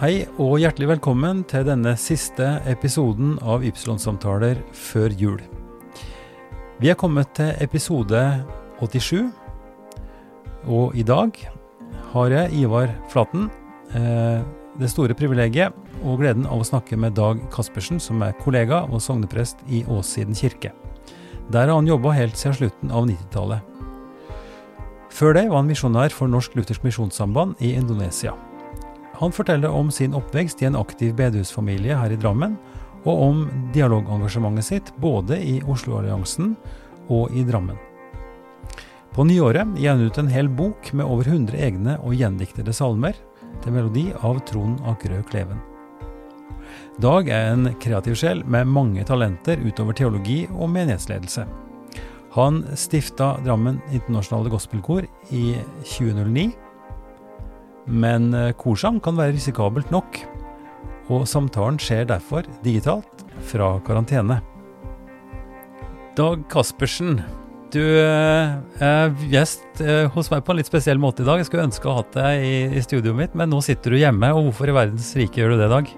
Hei og hjertelig velkommen til denne siste episoden av Ypsilon-samtaler før jul. Vi er kommet til episode 87, og i dag har jeg, Ivar Flaten, eh, det store privilegiet og gleden av å snakke med Dag Kaspersen, som er kollega og sogneprest i Åssiden kirke. Der har han jobba helt siden slutten av 90-tallet. Før det var han misjonær for Norsk Luthersk Misjonssamband i Indonesia. Han forteller om sin oppvekst i en aktiv bedehusfamilie her i Drammen, og om dialogengasjementet sitt både i Oslo-alliansen og i Drammen. På nyåret gir han ut en hel bok med over 100 egne og gjendiktede salmer, til melodi av Trond Akerø Kleven. Dag er en kreativ sjel med mange talenter utover teologi og menighetsledelse. Han stifta Drammen internasjonale gospelkor i 2009 men eh, korsang kan være risikabelt nok, og samtalen skjer derfor digitalt fra karantene. Dag Kaspersen, du eh, er gjest eh, hos meg på en litt spesiell måte i dag. Jeg skulle ønske å ha hatt deg i, i studioet mitt, men nå sitter du hjemme. Og hvorfor i verdens rike gjør du det, Dag?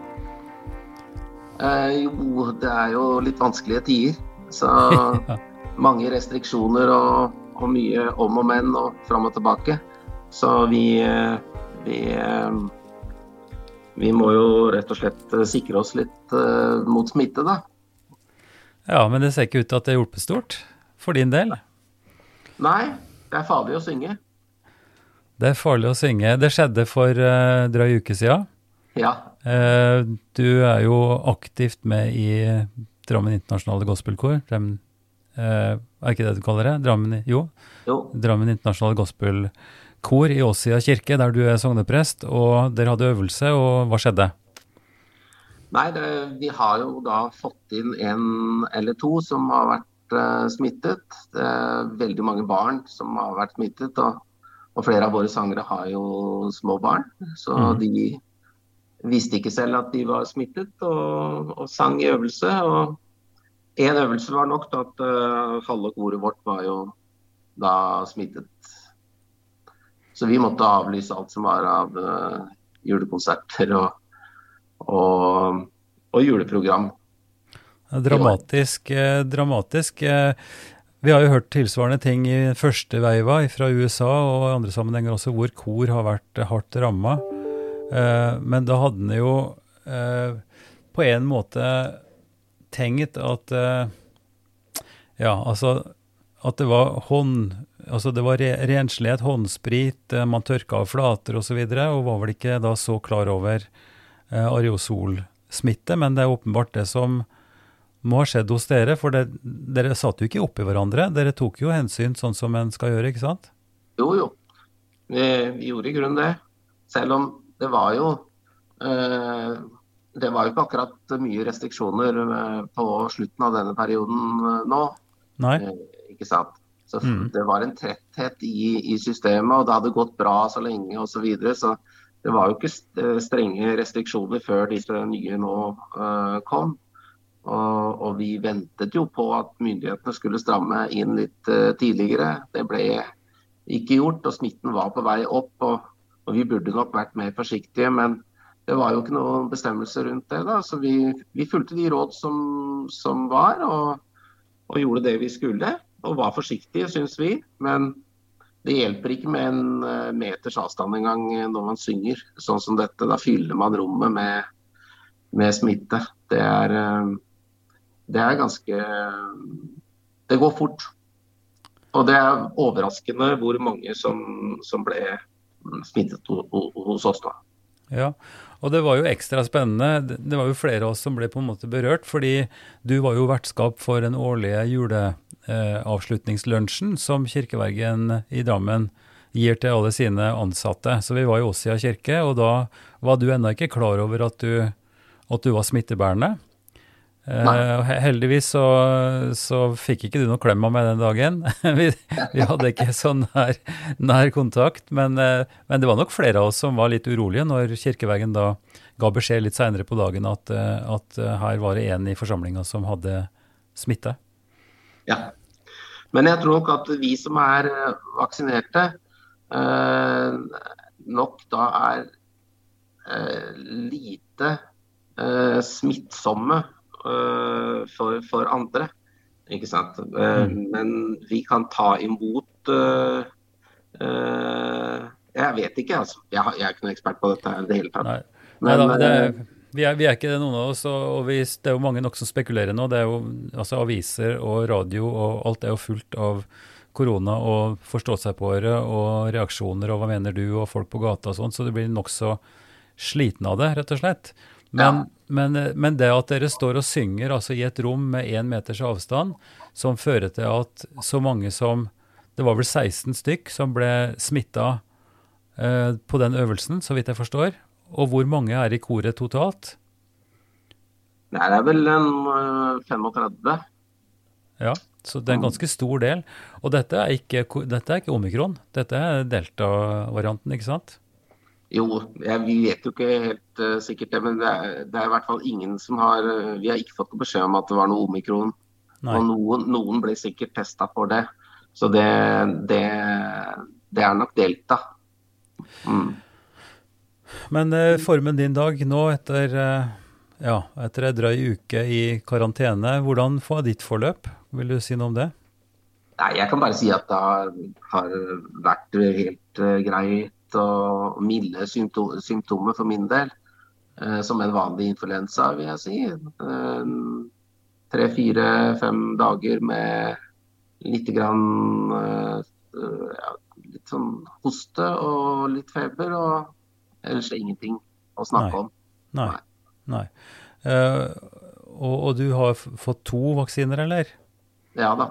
Eh, jo, det er jo litt vanskelige tider. Så ja. mange restriksjoner og, og, mye om og men og fram og tilbake. Så vi vi, eh, vi må jo rett og slett eh, sikre oss litt uh, mot smitte, da. Ja, men det ser ikke ut til at det har hjulpet stort for din del? Nei, det er farlig å synge. Det er farlig å synge. Det skjedde for uh, drøy uke siden. Ja. Uh, du er jo aktivt med i Drammen internasjonale gospelkor. Drammen, uh, er ikke det du kaller det? Drammen, jo. jo. Drammen internasjonale gospelkor kor i Åsia kirke, der du er sogneprest, og dere hadde øvelse, og hva skjedde? Nei, det, Vi har jo da fått inn en eller to som har vært uh, smittet. Det er veldig mange barn som har vært smittet. Og, og flere av våre sangere har jo små barn. Så mm. de visste ikke selv at de var smittet, og, og sang i øvelse. Og én øvelse var nok til at uh, halve koret vårt var jo da smittet så vi måtte avlyse alt som var av uh, julekonserter og, og, og juleprogram. Dramatisk. Eh, dramatisk. Eh, vi har jo hørt tilsvarende ting i første veiva fra USA og andre sammenhenger også, hvor kor har vært hardt ramma. Eh, men da hadde en jo eh, på en måte tenkt at eh, Ja, altså at det var hånd Altså det var renslighet, håndsprit, eh, man tørka av flater osv., og, så og var vel ikke da så klar over eh, areosolsmitte, men det er åpenbart det som må ha skjedd hos dere, for det, dere satt jo ikke oppi hverandre. Dere tok jo hensyn sånn som en skal gjøre, ikke sant? Jo, jo. Vi, vi gjorde i grunnen det. Selv om det var jo eh, Det var jo ikke akkurat mye restriksjoner eh, på slutten av denne perioden eh, nå. Nei. Eh, ikke sant? Så mm. Det var en tretthet i, i, systemet, og det hadde gått bra så lenge osv. Så, videre, så det var jo ikke eh, strenge restriksjoner før disse nye nå uh, kom. Og, og, vi ventet jo på at myndighetene skulle stramme inn litt uh, tidligere. Det ble ikke gjort, og smitten var på vei opp. Og, og, vi burde nok vært mer forsiktige, men det var jo ikke noen bestemmelser rundt det. da, Så vi, vi fulgte de råd som, som var, og, og gjorde det vi skulle og var forsiktige, syns vi. Men det hjelper ikke med en eh, meters avstand engang når man synger sånn som dette. Da fyller man rommet med, med smitte. Det er, eh, det er ganske Det går fort. Og det er overraskende hvor mange som, som ble smittet hos oss da. Ja, og det var jo ekstra spennende. Det var jo flere av oss som ble på en måte berørt, fordi du var jo vertskap for den årlige jule eh, som Kirkevergen i Drammen gir til alle sine ansatte. Så vi var i Åsia kirke, og da var du ennå ikke klar over at du, at du var smittebærende. Eh, heldigvis så, så, fikk ikke du noe klem av meg den dagen. vi, vi, hadde ikke så nær, nær kontakt. Men, uh, men, det var nok flere av oss som var litt urolige når Kirkeveggen da ga beskjed litt seinere på dagen at, uh, at, her var det en i forsamlinga som hadde smitte. Ja. Men jeg tror nok at vi som er vaksinerte, nok da er lite smittsomme eh, for, for, andre. Ikke sant. Eh, mm. Men vi kan ta imot uh, Jeg vet ikke, altså. Jeg, jeg, er ikke noen ekspert på dette i det hele tatt. Nei. Men, Nei da, det er, vi, er, vi, er, ikke det, noen av oss. Og, vi, det er jo mange nok som spekulerer nå. Det er jo altså Aviser og radio og alt er jo fullt av korona og forstå-seg-på-ere og reaksjoner og hva mener du og folk på gata og sånn, så du blir nokså sliten av det, rett og slett. Men, ja. Men, men, det at dere står og synger altså i et rom med én meters avstand, som fører til at så mange som Det var vel 16 stykk som ble smitta eh, på den øvelsen, så vidt jeg forstår. Og hvor mange er i koret totalt? Nei, det er vel en 35. Eh, ja. Så det er en ganske stor del. Og dette er ikke, dette er ikke omikron, dette er delta-varianten, ikke sant? Jo, jeg, vi vet jo ikke helt uh, sikkert det, men det er, det er, i hvert fall ingen som har uh, Vi har ikke fått beskjed om at det var noe omikron. Nei. Og noen, noen, ble sikkert testa for det. Så det, det, det er nok delta. Mm. Men uh, formen din dag nå etter ja, etter ei drøy uke i karantene, hvordan var ditt forløp? Vil du si noe om det? Nei, Jeg kan bare si at det har, vært helt uh, greit og milde symptomer for min del. Uh, som en vanlig influensa, vil jeg si. Uh, tre, fire, fem dager med litt grann ja, litt sånn hoste og litt feber, og ellers ingenting å snakke Nei. om. Nei. Nei. Uh, og, og, du har fått to vaksiner, eller? Ja da.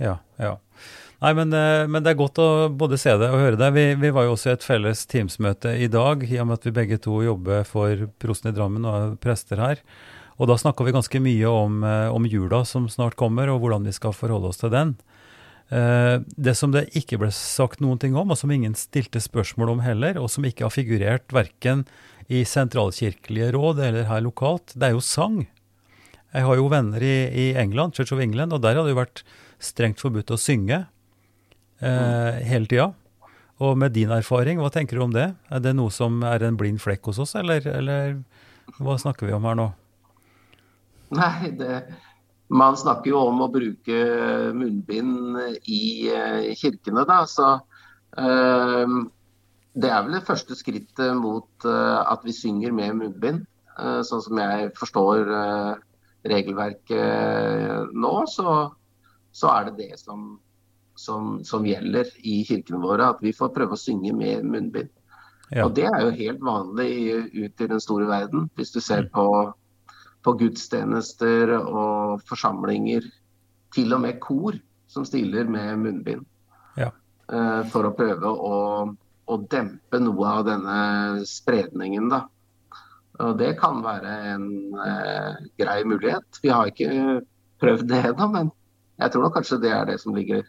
Ja, ja. Nei, men, uh, men, det er godt å både se det og høre det. Vi, vi var jo også i et felles Teams-møte i dag, i og med at vi begge to jobber for Prosten i Drammen og er prester her. Og da snakka vi ganske mye om, uh, om, jula som snart kommer, og hvordan vi skal forholde oss til den. Det som det ikke ble sagt noen ting om, og som ingen stilte spørsmål om heller, og som ikke har figurert verken i sentralkirkelige råd eller her lokalt, det er jo sang. Jeg har jo venner i, i England, Church of England, og der har det jo vært strengt forbudt å synge eh, hele tida. Og med din erfaring, hva tenker du om det? Er det noe som er en blind flekk hos oss, eller, eller hva snakker vi om her nå? Nei, det, man snakker jo om å bruke munnbind i, eh, kirkene, da. Så øh, det er vel det første skrittet mot uh, at vi synger med munnbind. Uh, sånn som jeg forstår regelverket nå, så, så, er det det som, som, som, gjelder i kirkene våre. At vi får prøve å synge med munnbind. Ja. Og det er jo helt vanlig ut i den store verden. Hvis du ser mm. på, på gudstjenester og forsamlinger, til og med kor som stiller med munnbind. Ja. For å prøve å å dempe noe av denne spredningen. Da. Og det kan være en uh, grei mulighet. Vi har ikke prøvd det ennå, men jeg tror kanskje det er det som ligger,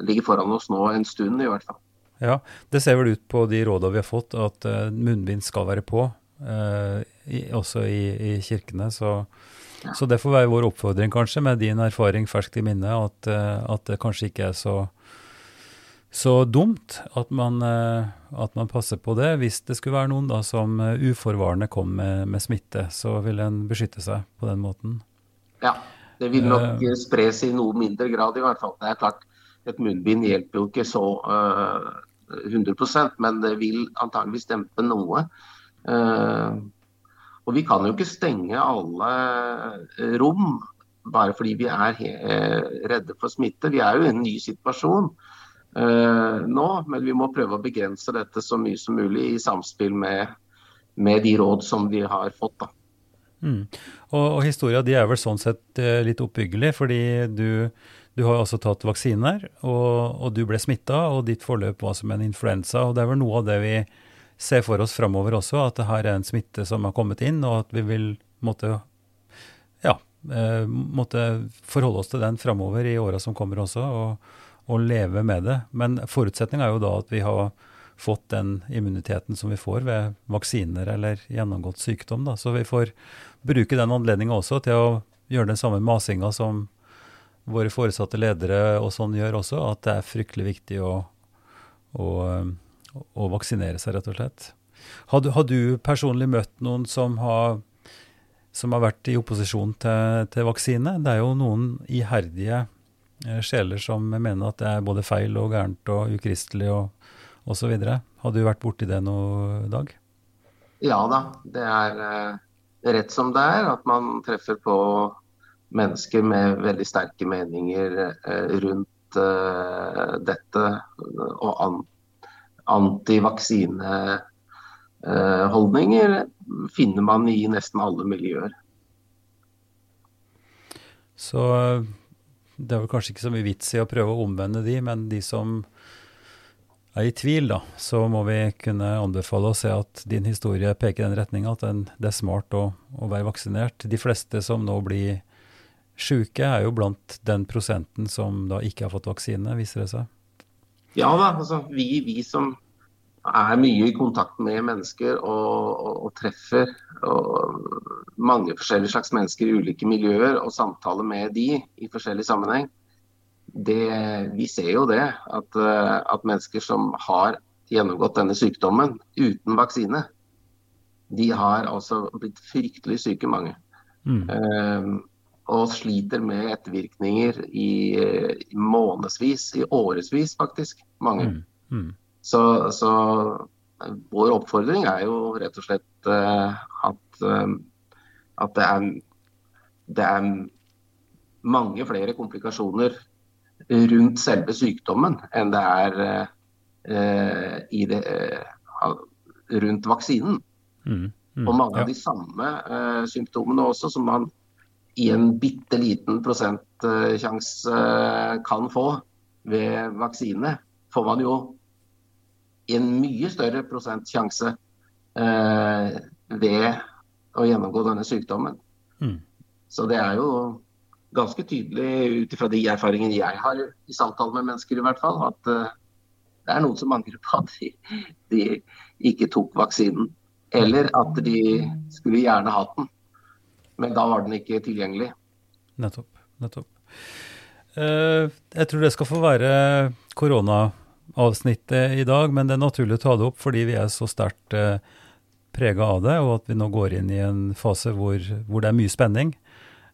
ligger foran oss nå en stund, i hvert fall. Ja, Det ser vel ut på de rådene vi har fått, at uh, munnbind skal være på, i, også i, i kirkene. Så, så, det får være vår oppfordring, kanskje, med din erfaring ferskt i minne, at, at det kanskje ikke er så så dumt at man, eh, at man, passer på det. Hvis det skulle være noen da som eh, uforvarende kom med, med smitte, så vil en beskytte seg på den måten. Ja, det vil nok uh, spres i noe mindre grad i hvert fall. Det er klart, Et munnbind hjelper jo ikke så uh, 100% men det vil antageligvis dempe noe. Uh, og vi kan jo ikke stenge alle rom bare fordi vi er redde for smitte. Vi er jo i en ny situasjon uh, nå, men vi må prøve å begrense dette så mye som mulig i samspill med, med de råd som vi har fått. da. Mm. Og, og historia di er vel sånn sett uh, litt oppbyggelig, fordi du, du har altså tatt vaksiner, og, og du ble smitta, og ditt forløp var som en influensa. og Det er vel noe av det vi ser for oss framover også, at det her er en smitte som har kommet inn, og at vi vil måtte ja, uh, måtte forholde oss til den framover i åra som kommer også. og og leve med det. Men forutsetninga er jo da at vi har fått den immuniteten som vi får ved vaksiner eller gjennomgått sykdom. Da. Så vi får bruke den anledninga også til å gjøre den samme masinga som våre foresatte ledere og sånn gjør også, at det er fryktelig viktig å, å, å vaksinere seg, rett og slett. Har du, har du personlig møtt noen som har, som har vært i opposisjon til, til, vaksine? Det er jo noen iherdige eh, sjeler som mener at det er både feil og gærent og ukristelig og osv. Har du vært borti det noe, Dag? Ja da. Det er eh, rett som det er at man treffer på mennesker med veldig sterke meninger eh, rundt eh, dette. Og antivaksineholdninger finner man i nesten alle miljøer. Så det er vel kanskje ikke så mye vits i å prøve å omvende de, men de som er i tvil, da, så må vi kunne anbefale å se at din historie peker i den retninga at det er smart å, å, være vaksinert. De fleste som nå blir syke, er jo blant den prosenten som da ikke har fått vaksine, viser det seg. Ja da, altså vi, vi som er mye i kontakt med mennesker og, og, og treffer og mange forskjellige slags mennesker i ulike miljøer og samtaler med de i forskjellig sammenheng, det, vi ser jo det, at, eh, at, mennesker som har gjennomgått denne sykdommen uten vaksine, de har altså blitt fryktelig syke, mange. Mm. Um, og sliter med ettervirkninger i, i månedsvis, i årevis faktisk, mange. Mm. Mm. Så, så, vår oppfordring er jo rett og slett uh, at, uh, at det, er, det er mange flere komplikasjoner rundt selve sykdommen enn det er eh, i det, eh, rundt vaksinen. Mm, mm, og mange ja. av de samme eh, symptomene også som man i en bitte liten prosentsjanse eh, kan få ved vaksine, får man jo i en mye større prosentsjanse eh, ved å gjennomgå denne sykdommen. Mm. Så det er jo ganske tydelig ut ifra de erfaringene jeg har i samtale med mennesker, i hvert fall, at uh, det er noen som angrer på at de, de, ikke tok vaksinen. Eller at de skulle gjerne hatt den, men da var den ikke tilgjengelig. Nettopp. nettopp. Uh, jeg tror det skal få være koronaavsnittet i dag, men det er naturlig å ta det opp fordi vi er så sterkt eh, prega av det, og at vi nå går inn i en fase hvor, hvor det er mye spenning.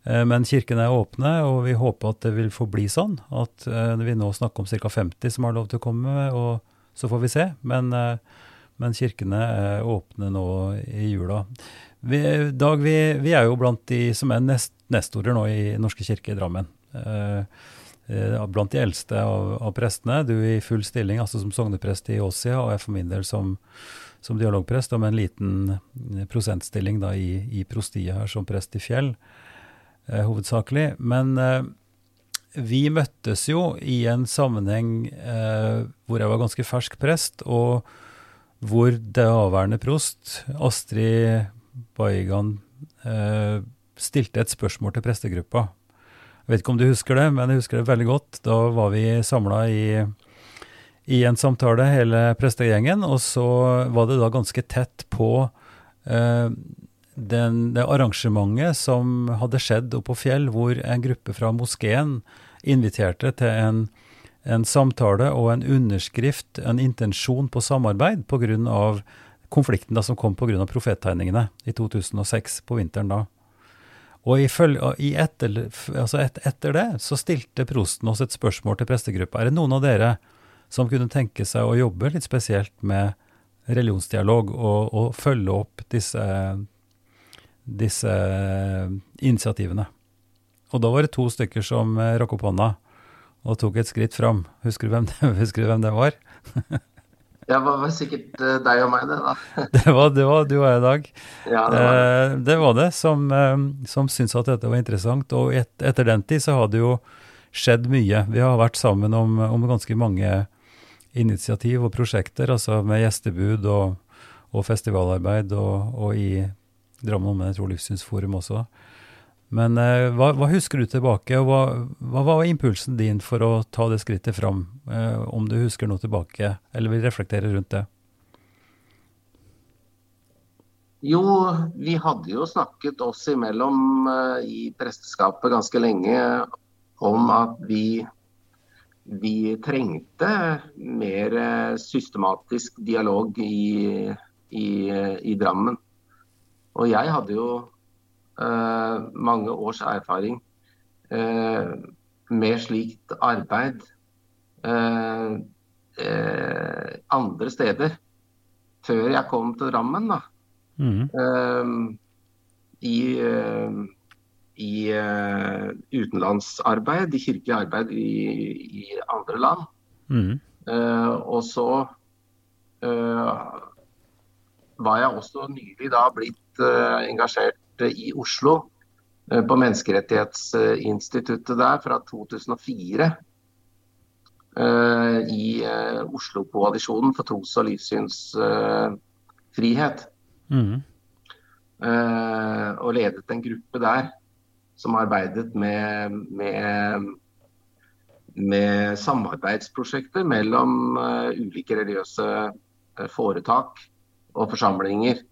Eh, men kirkene er åpne, og vi håper at det vil forbli sånn. At eh, vi nå snakker om ca. 50 som har lov til å komme, og så får vi se. Men, eh, men kirkene er åpne nå i jula. Vi, Dag, vi, vi, er jo blant de som er nest, nestorer nå i Norske kirke i Drammen. blant de eldste av, av, prestene. Du i full stilling, altså som sogneprest i Åsia, og jeg for min del som, som dialogprest, og med en liten prosentstilling da i, i prostiet her som prest i Fjell hovedsakelig. Men eh, vi møttes jo i en sammenheng eh, hvor jeg var ganske fersk prest, og hvor det avværende prost, Astrid Baigan, eh, stilte et spørsmål til prestegruppa. Jeg vet ikke om du husker det, men jeg husker det veldig godt. Da var vi samla i, i, en samtale, hele prestegjengen, og så var det da ganske tett på eh, den, det arrangementet som hadde skjedd oppe på Fjell, hvor en gruppe fra moskeen inviterte til en, en samtale og en underskrift, en intensjon på samarbeid pga. konflikten da, som kom pga. profettegningene i 2006, på vinteren da. Og i følge, i etter, altså et, etter det så stilte prosten oss et spørsmål til prestegruppa. Er det noen av dere som kunne tenke seg å jobbe litt spesielt med religionsdialog og, og følge opp disse disse eh, initiativene. Og da var det to stykker som eh, rakk opp hånda og tok et skritt fram. Husker du hvem det, du hvem det var? Det var sikkert eh, deg og meg, det, da. det, var, det var du og jeg i dag. Ja, det var det. det, var det som, som syntes at dette var interessant. Og et, etter den tid så har det jo skjedd mye. Vi har vært sammen om, om ganske mange initiativ og prosjekter, altså med gjestebud og, og festivalarbeid og, og i Drammen Omvendt Tro Livssynsforum også. Men eh, hva, hva, husker du tilbake, og hva, hva, var impulsen din for å ta det skrittet fram? Eh, om du husker noe tilbake, eller vil reflektere rundt det? Jo, vi hadde jo snakket oss imellom eh, i presteskapet ganske lenge om at vi, vi trengte mer systematisk dialog i, i, i Drammen. Og jeg hadde jo eh, mange års erfaring eh, med slikt arbeid eh, andre steder. Før jeg kom til Drammen, da. Mm. I i uh, utenlandsarbeid, i kirkelig arbeid i, i andre land. Mm. Og så var jeg også nylig da blitt engasjert i Oslo på Menneskerettighetsinstituttet der fra 2004. I Oslo-koalisjonen for tros- og livssynsfrihet. Mm. og ledet en gruppe der som arbeidet med, med, med samarbeidsprosjekter mellom ulike religiøse foretak og forsamlinger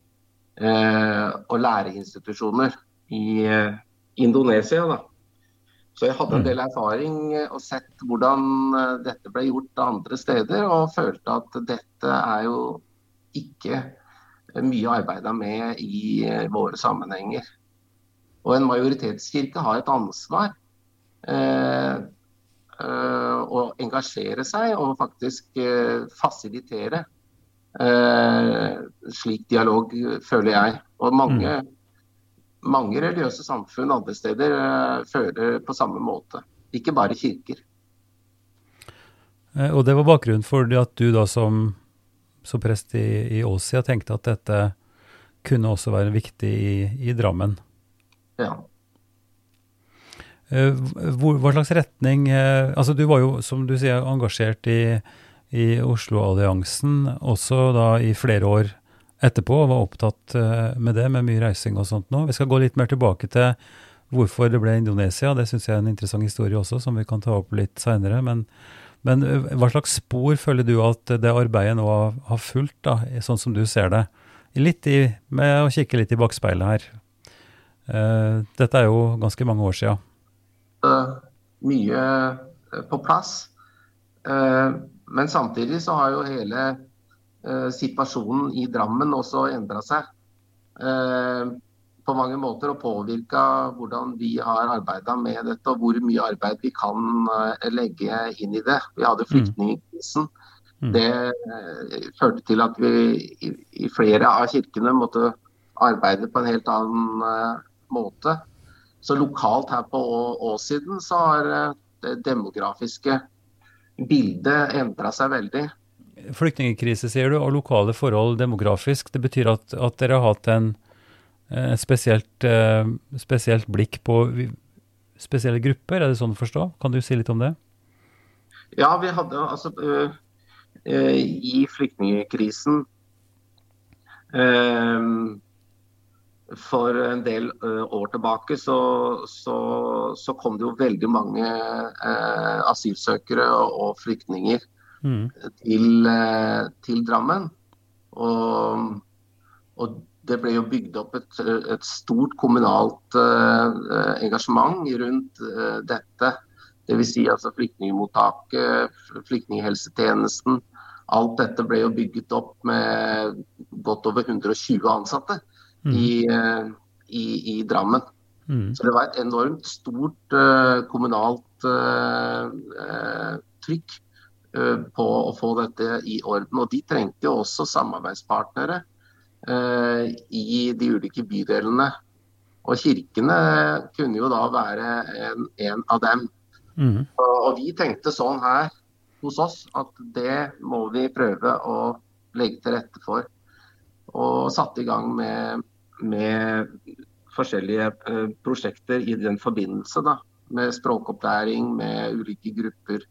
og læreinstitusjoner i Indonesia. Da. Så jeg hadde en mm. del erfaring og sett hvordan dette ble gjort andre steder, og følte at dette er jo ikke mye arbeida med i våre sammenhenger. Og en majoritetskirke har et ansvar eh, eh, å engasjere seg og faktisk eh, fasilitere eh, slik dialog, føler jeg. Og mange, mm. mange religiøse samfunn andre steder eh, føler på samme måte. Ikke bare kirker. Eh, og det var bakgrunnen for at du da som, som prest i, i Åsia tenkte at dette kunne også være viktig i, i Drammen? Ja. Hvor, hva slags retning eh, altså Du var jo, som du sier, engasjert i, i Oslo-alliansen også da i flere år etterpå, og var opptatt eh, med det, med mye reising og sånt nå. Vi skal gå litt mer tilbake til hvorfor det ble Indonesia. Det syns jeg er en interessant historie også, som vi kan ta opp litt seinere. Men, men, hva slags spor føler du at det arbeidet nå har fulgt, da, sånn som du ser det? Litt i, med å kikke litt i bakspeilet her. Uh, dette er jo ganske mange år siden. Mye eh, på plass. Eh, men samtidig så har jo hele situasjonen i Drammen også endra seg på mange måter og påvirka hvordan vi har arbeida med dette og hvor mye arbeid vi kan legge inn i det. Vi hadde mm. flyktningkrisen. Mm. Det førte til at vi i flere av kirkene måtte arbeide på en helt annen måte. Så lokalt her på Åssiden så har eh, det demografiske bildet endra seg veldig. Flyktningkrise, sier du, og lokale forhold demografisk. Det betyr at, at dere har hatt en, eh, spesielt, eh, spesielt, blikk på spesielle grupper, er det sånn å forstå? Kan du si litt om det? Ja, vi hadde altså øh, øh, I flyktningkrisen for en del uh, år tilbake så, så, så, kom det jo veldig mange uh, asylsøkere og, og flyktninger mm. til, uh, til, Drammen. Og, og, det ble jo bygd opp et, et stort kommunalt engasjement rundt dette. Dvs. Si altså flyktningmottaket, flyktninghelsetjenesten. Alt dette ble jo bygget opp med godt over 120 ansatte mm. i, eh, i, i, Drammen. Mm. Så det var et enormt stort uh, kommunalt uh, uh, trykk på å få dette i orden. Og de trengte jo også samarbeidspartnere i de ulike bydelene. Og kirkene kunne jo da være en, en av dem. Mm. Og, og vi tenkte sånn her hos oss at det må vi prøve å legge til rette for. Og satte i gang med med forskjellige eh, prosjekter i den forbindelse. da, Med språkopplæring, med ulike grupper.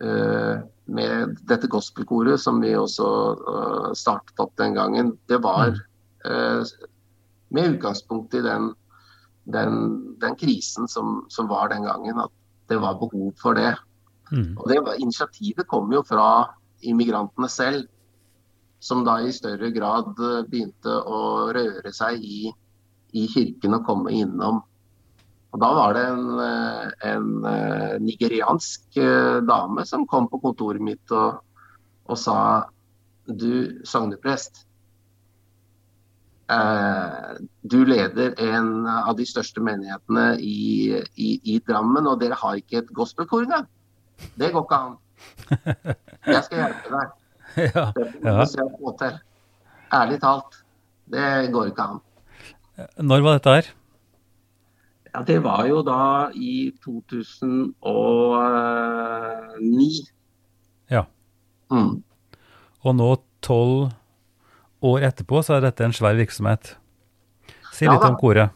Eh, med dette gospelkoret som vi også eh, startet opp den gangen. Det var mm. med utgangspunkt i den, den, den krisen som, som, var den gangen, at det var behov for det. Mm. Og det var, Initiativet kom jo fra immigrantene selv som da i større grad eh, begynte å røre seg i, i kirken og komme innom Og Da var det en, en nigeriansk dame som kom på kontoret mitt og, og sa du sogneprest, Eh, du leder en av de største menighetene i, i, i Drammen, og dere har ikke et gospelkor engang. Det går ikke an. Jeg skal hjelpe deg. Ja, ja. Ærlig talt, det går ikke an. Når var dette her? Ja, Det var jo da i 2009. Ja. Mm. Og nå tolv år etterpå så er dette en svær virksomhet. Si litt ja, om koret.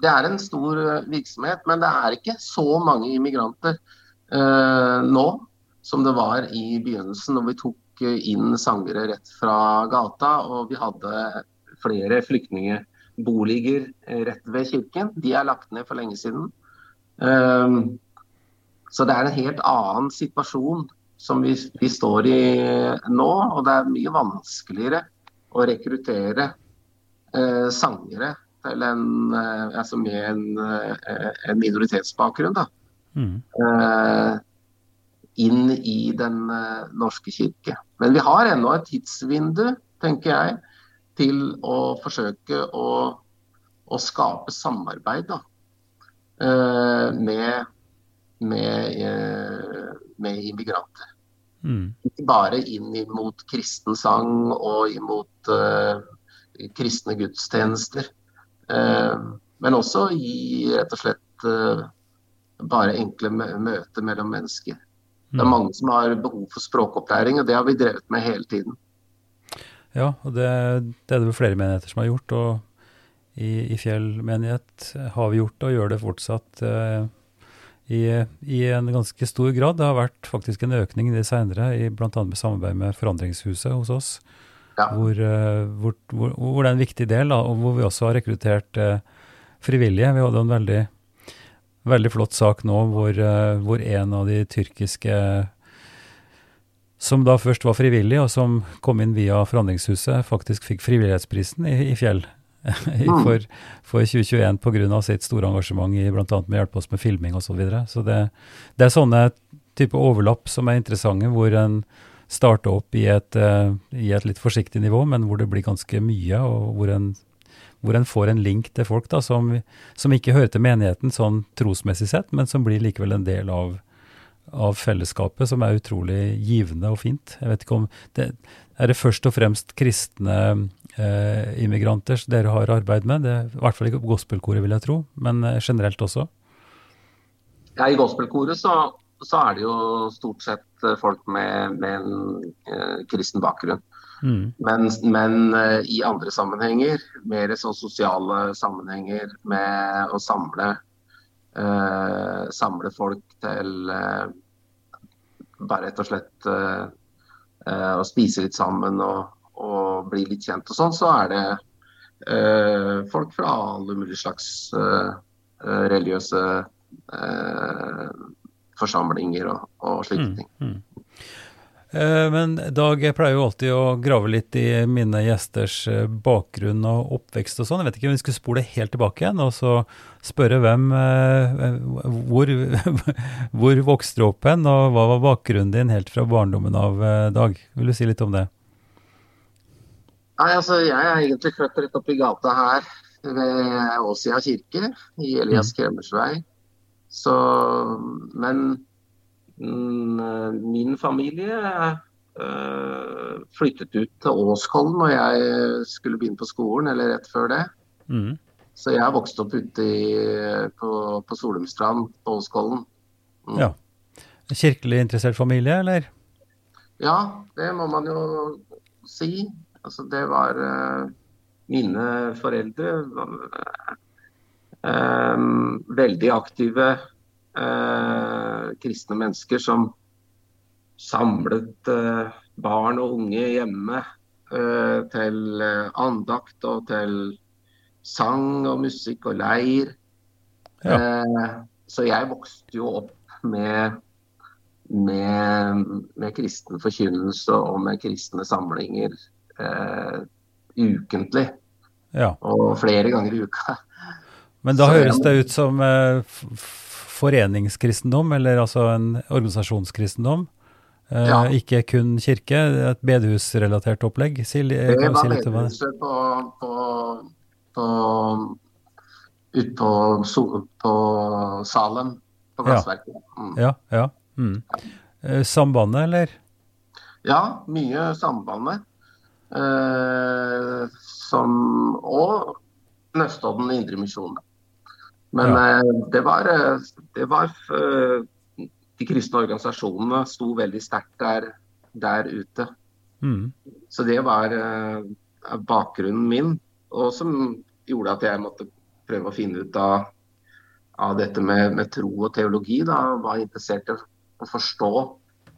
Det er en stor eh, virksomhet, men det er ikke så mange immigranter eh, nå som det var i begynnelsen, når vi tok inn sangere rett fra gata. Og vi hadde flere flyktningboliger rett ved kirken. De er lagt ned for lenge siden. Uh, så det er en helt annen situasjon som vi, vi står i nå, og det er mye vanskeligere å rekruttere eh, sangere til en, eh, altså med en, eh, en minoritetsbakgrunn. Da. Mm. Eh, inn i den eh, norske kirke. Men vi har ennå et tidsvindu, tenker jeg, til å forsøke å, å skape samarbeid da, eh, med, med, med immigranter. Mm. Ikke bare inn mot kristen sang og imot uh, kristne gudstjenester. Uh, men også i rett og slett uh, bare enkle møter mellom mennesker. Det er mm. mange som har behov for språkopplæring, og det har vi drevet med hele tiden. Ja, og det, det er det flere menigheter som har gjort. Og i, i Fjell menighet har vi gjort det, og gjør det fortsatt. Eh, i, i, en ganske stor grad. Det har vært faktisk en økning i det seinere, bl.a. med samarbeid med Forandringshuset hos oss. Ja. Hvor, eh, hvor, hvor, hvor, det er en viktig del, da, og hvor vi også har rekruttert eh, frivillige. Vi hadde en veldig, veldig flott sak nå hvor, eh, hvor, en av de tyrkiske som da først var frivillig, og som kom inn via Forandringshuset, faktisk fikk frivillighetsprisen i, i Fjell. Mm. for, for 2021 pga. sitt store engasjement i bl.a. med å hjelpe oss med filming osv. Så, videre. så det, det, er sånne type overlapp som er interessante, hvor en starter opp i et, uh, i et, litt forsiktig nivå, men hvor det blir ganske mye, og hvor en, hvor en får en link til folk da, som, som, ikke hører til menigheten sånn trosmessig sett, men som blir likevel en del av, av fellesskapet, som er utrolig givende og fint. Jeg vet ikke om det, Er det først og fremst kristne eh, immigranter dere har arbeid med? Det, I hvert fall ikke gospelkoret, vil jeg tro, men eh, generelt også? Ja, I gospelkoret så, så, er det jo stort sett eh, folk med, med en eh, kristen bakgrunn. Mm. Men, men uh, i andre sammenhenger, mer så sosiale sammenhenger med å samle, uh, samle folk til uh, bare rett og slett å spise litt sammen og, og bli litt kjent og sånn, så er det eh, folk fra alle mulige slags eh, eh religiøse eh, forsamlinger og, og slike mm, ting. Mm. Men Dag, jeg pleier jo alltid å grave litt i mine gjesters eh, bakgrunn og oppvekst og sånn. Jeg vet ikke om vi skulle spole helt tilbake igjen og så spørre hvem Hvor, hvor vokste du opp hen, og hva var bakgrunnen din helt fra barndommen av, Dag? Vil du si litt om det? Nei, altså Jeg er egentlig født rett oppi gata her ved Åsia kirke i Elias Kremersvei. Kremers vei. Så Men mm, min familie øh, flyttet ut til Åskollen når jeg skulle begynne på skolen, eller rett før det. Mm. Så jeg vokste opp ute i, på, på Solumstrand på Åskollen. Mm. Ja. Kirkelig interessert familie, eller? Ja, det må man jo si. Altså, det var uh, mine foreldre uh, veldig aktive uh, kristne mennesker som samlet barn og unge hjemme til andakt og til sang og musikk og leir. Ja. så jeg vokste jo opp med med, med kristen forkynnelse og med kristne samlinger uh, ukentlig. Ja. Og flere ganger i uka. Men da Så høres det ut som eh, foreningskristendom, eller altså en organisasjonskristendom. Eh, Ja. Ikke kun kirke, et bedehusrelatert opplegg. Si, Det var si bedehuset på, på, på ut på, på Salem, på Ja. Glassverket. Mm. Ja, ja. Mm. Eh, Sambandet, eller? Ja, mye Sambandet. Eh, som, og Nøstodden Indremisjon. Men eh, det var, eh, det var eh, De kristne organisasjonene sto veldig sterkt der, der ute. Mm. Så det var bakgrunnen min, og som gjorde at jeg måtte prøve å finne ut av, av dette med, med tro og teologi. Da var interessert i å forstå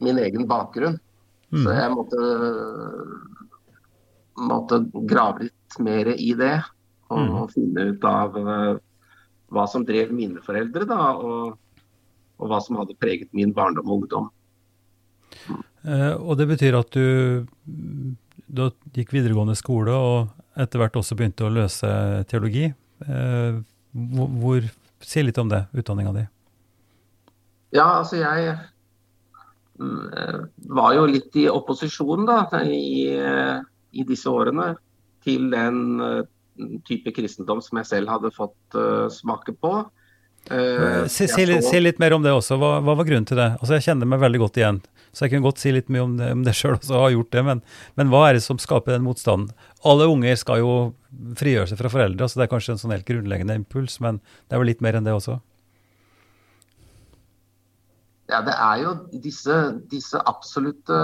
min egen bakgrunn. Mm. Så jeg måtte, måtte grave litt mer i det. Og, Mm. og finne ut av hva som drev mine foreldre, da, og, og hva som hadde preget min barndom og ungdom. Eh, og det betyr at du, du gikk videregående skole og etter hvert også begynte å løse teologi. Eh, hvor, hvor, si litt om det, utdanninga di. Ja, altså jeg mm, eh, var jo litt i opposisjon da, i, i disse årene til den type kristendom som jeg selv hadde fått uh, smake på. Uh, Si, si, så- si litt mer om det også. Hva, hva var grunnen til det? Altså, Jeg kjenner meg veldig godt igjen, så jeg kunne godt si litt mye om det, om det sjøl også, har gjort det. Men, men hva er det som skaper den motstanden? Alle unger skal jo frigjøre seg fra foreldre, så det er kanskje en sånn helt grunnleggende impuls, men det er vel litt mer enn det også? Ja, det er jo disse, disse absolutte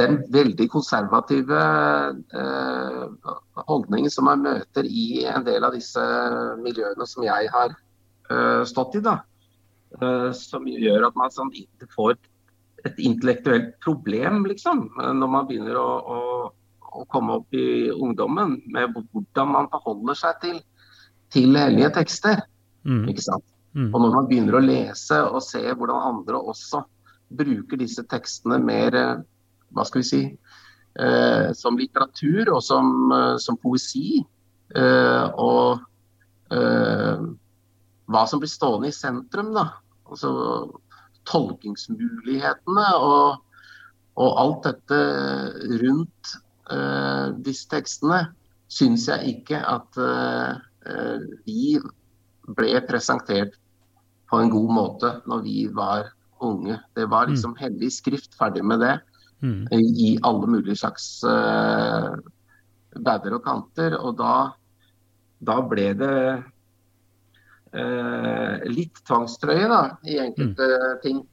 Den veldig konservative eh, holdningen som man møter i en del av disse miljøene som jeg har eh, stått i, da. Eh, som gjør at man sånn, får et, intellektuelt problem, liksom. Når man begynner å, å, å komme opp i ungdommen med hvordan man forholder seg til, til hellige tekster. Mm. ikke sant? Mm. Og når man begynner å lese og se hvordan andre også bruker disse tekstene mer eh, hva skal vi si, eh, som litteratur og som, eh, som poesi, eh, og eh, hva som blir stående i sentrum, da. Altså tolkingsmulighetene og, og alt dette rundt eh, disse tekstene, syns jeg ikke at eh, vi ble presentert på en god måte når vi var unge. Det var liksom hellig skrift, ferdig med det. Mm. I alle mulige slags uh, bauger og kanter. Og da, da ble det uh, litt tvangstrøye da, i enkelte ting.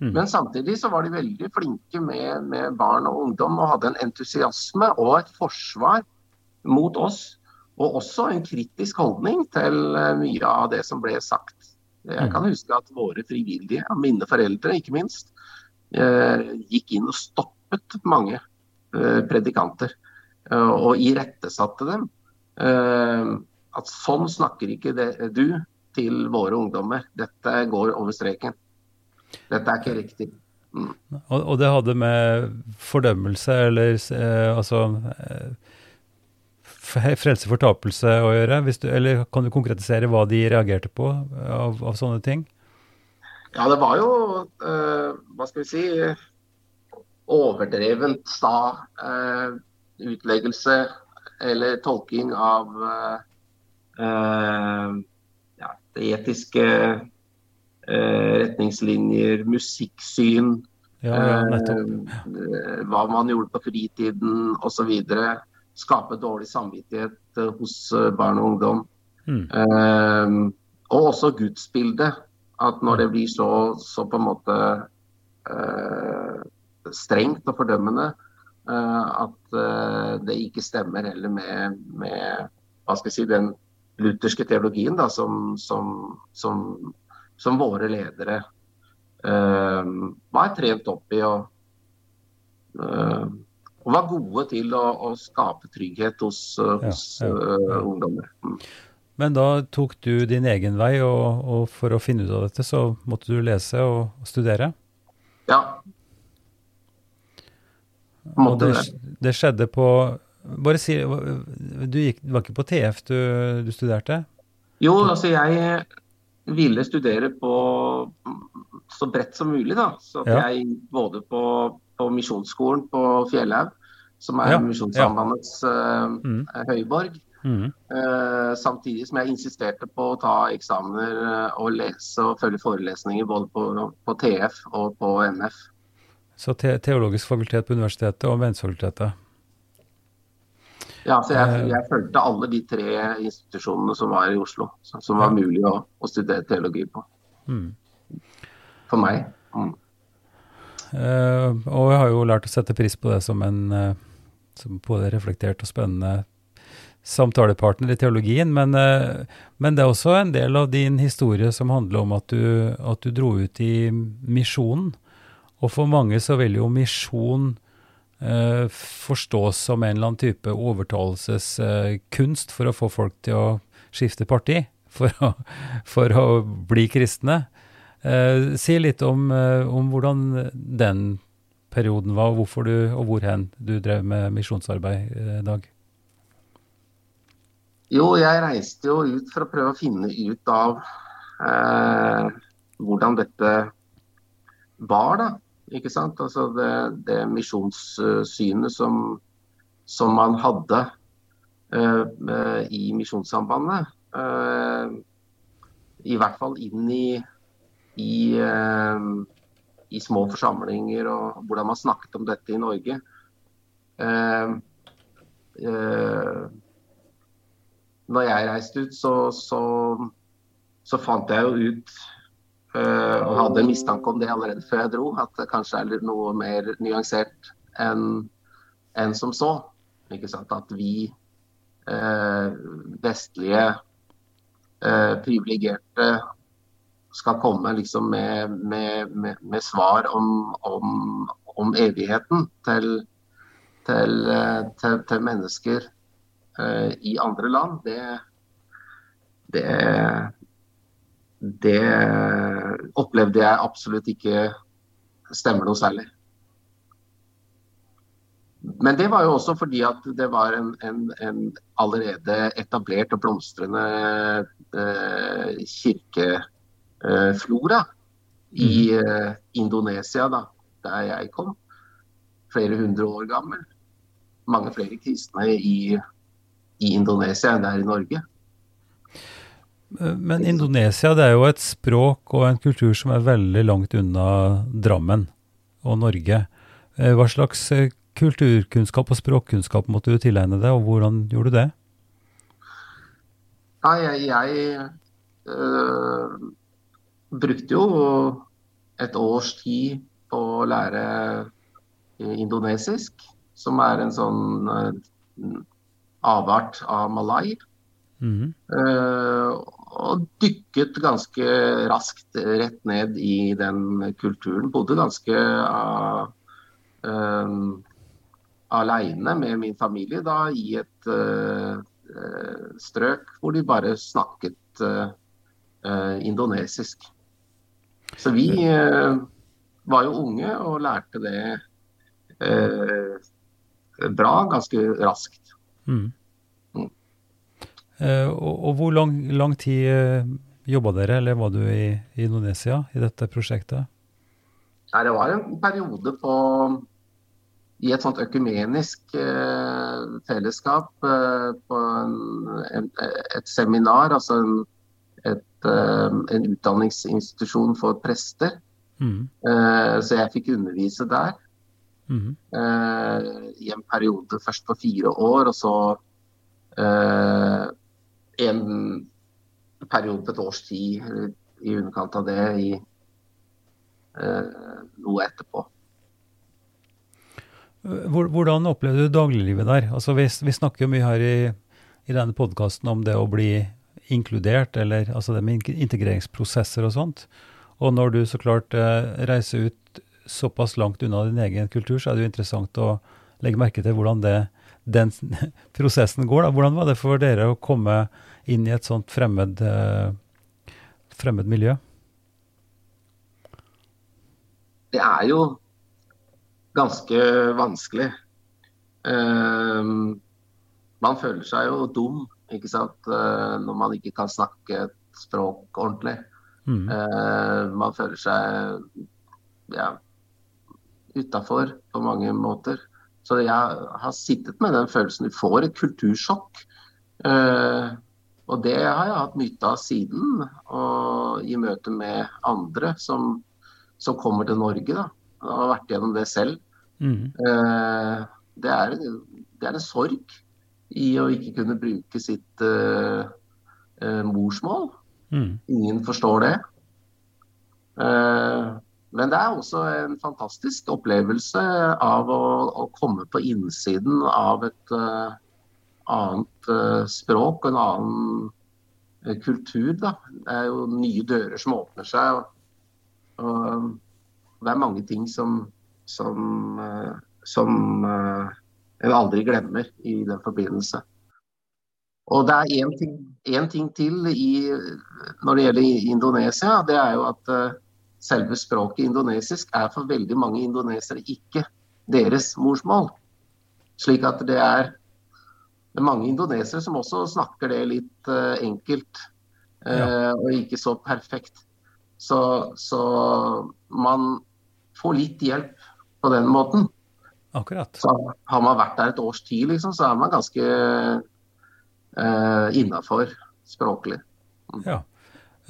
Mm. Men samtidig så var de veldig flinke med, med barn og ungdom og hadde en entusiasme og et forsvar mot oss. Og også en kritisk holdning til eh, mye av det som ble sagt. Jeg kan huske at våre frivillige, mine foreldre ikke minst, gikk inn og stoppet mange eh, predikanter. eh, og irettesatte dem. Eh, at sånn snakker ikke det, du til våre ungdommer. Dette går over streken. Dette er ikke riktig. Og, og det hadde med fordømmelse eller eh, altså eh, frelse fortapelse å gjøre? Du, eller kan du konkretisere hva de reagerte på av, av sånne ting? Ja, det var jo, eh, hva skal vi si, overdrevent sta eh, utleggelse eller tolking av eh, eh, ja, det etiske eh, retningslinjer, musikksyn, Ja, ja eh, hva man gjorde på fritiden osv. Skape dårlig samvittighet hos barn og ungdom. Mm. Og også gudsbildet. At når det blir så, så på en måte eh, strengt og fordømmende, eh, at eh, det ikke stemmer heller med, med hva skal jeg si, den lutherske teologien da, som, som, som, som våre ledere eh, var trent opp i. og eh, og var gode til å, å skape trygghet hos, hos Ja, ja, eh, ja. ungdommer. Men da tok du din egen vei, og, og for å finne ut av dette, så måtte du lese og, og studere? Ja. Måtte det, det. det skjedde på bare si, du, gikk, var ikke på TF du, du studerte? Jo, altså jeg ville studere på så bredt som mulig, da. Så ja. jeg både på, på Misjonsskolen på Fjellhaug, som er ja. Misjonssambandets ja. mm. høyborg. Mm. Uh, samtidig som jeg insisterte på å ta eksamener uh, og lese og følge forelesninger både på, på TF og på NF. Så te teologisk fakultet på universitetet og Mensfakultetet? Ja, så jeg, jeg fulgte alle de tre institusjonene som var i Oslo, som var mulig å, å studere teologi på. Mm. For meg. Mm. Uh, og jeg har jo lært å sette pris på det som en uh, som både reflektert og spennende samtalepartner i teologien, men, uh, men, det er også en del av din historie som handler om at du, at du dro ut i misjonen. Og for mange så vil jo misjon eh, forstås som en eller annen type overtalelseskunst for å få folk til å skifte parti, for å, for å bli kristne. Eh, si litt om, eh, om, hvordan den perioden var, og hvorfor du, og hvorhen du drev med misjonsarbeid, eh, Dag. Jo, jeg reiste jo ut for å prøve å finne ut av eh, hvordan dette var, da. Ikke sant? Altså det, det misjonssynet som, som, man hadde eh, i Misjonssambandet. Eh, I hvert fall inn i, i, uh, i, små forsamlinger og hvordan man snakket om dette i Norge. Når jeg reiste ut, så, så, så fant jeg jo ut Uh, og hadde mistanke om det allerede før jeg dro, at det kanskje er noe mer nyansert enn en som så. At vi uh, vestlige uh, privilegerte skal komme liksom med, med, med, med svar om, om, om, evigheten til, til, til, til mennesker i andre land, det, det det opplevde jeg absolutt ikke stemmer noe særlig. Men det var jo også fordi at det var en, en, en allerede etablert og blomstrende eh, kirkeflora eh, i mhm. eh, Indonesia, da, der jeg kom. Flere hundre år gammel. Mange flere kristne i, i Indonesia enn det er i Norge. Men Indonesia det er jo et språk og en kultur som er veldig langt unna Drammen og Norge. Eh, hva slags eh, kulturkunnskap og språkkunnskap måtte du tilegne deg, og hvordan gjorde du det? Nei, jeg, jeg øh, brukte jo et års tid på å lære indonesisk, som er en sånn avart av malai. Mm. Uh, og dykket ganske raskt rett ned i den kulturen. Bodde ganske uh, um, aleine med min familie da i et uh, strøk hvor de bare snakket uh, indonesisk. Så vi var jo unge og lærte det bra ganske raskt. Mm. Eh, og, og, hvor lang, lang tid uh, eh, jobba dere, eller var du i, i, Indonesia i dette prosjektet? Nei, det var en periode på i et sånt økumenisk eh, fellesskap eh, på en, en, et seminar, altså en, et, en utdanningsinstitusjon for prester. Mm. så jeg fikk undervise der mm. i en periode først på fire år, og så en periode på et års tid, i underkant av det, i eh, noe etterpå. Hvordan opplevde du dagliglivet der? Altså, vi, vi snakker jo mye her i, i denne podkasten om det å bli inkludert, eller altså det med integreringsprosesser og sånt. Og når du så klart eh, reiser ut såpass langt unna din egen kultur, så er det jo interessant å legge merke til hvordan det, den prosessen går. Da. Hvordan var det for dere å komme inn i et sånt fremmed, eh, fremmed miljø? Det er jo ganske vanskelig. Um, man føler seg jo dum ikke sant? når man ikke kan snakke et språk ordentlig. Mm. man føler seg ja, utafor på mange måter. Så jeg har sittet med den følelsen. Du får et kultursjokk. Uh, og det har jeg hatt nytte av siden, og i møte med andre som, som kommer til Norge. da, og har vært gjennom det selv. Mm. Uh, det, er, det, er, en sorg i å ikke kunne bruke sitt uh, morsmål. Mm. Ingen forstår det. Uh, men det er også en fantastisk opplevelse av å, å komme på innsiden av et uh, annet uh, språk og en annen uh, kultur. Da. Det er jo nye dører som åpner seg. Og, og det er mange ting som, som, som en aldri glemmer i den forbindelse. Og det er én ting, ting, til i, når det gjelder Indonesia. Det er jo at selve språket indonesisk er for veldig mange indonesere ikke deres morsmål. Slik at det er, mange indonesere som også snakker det litt uh, enkelt uh, og ikke så perfekt. Så, så, man får litt hjelp på den måten. Akkurat. Så har man vært der et års tid, liksom, så er man ganske uh, innafor språklig. Ja.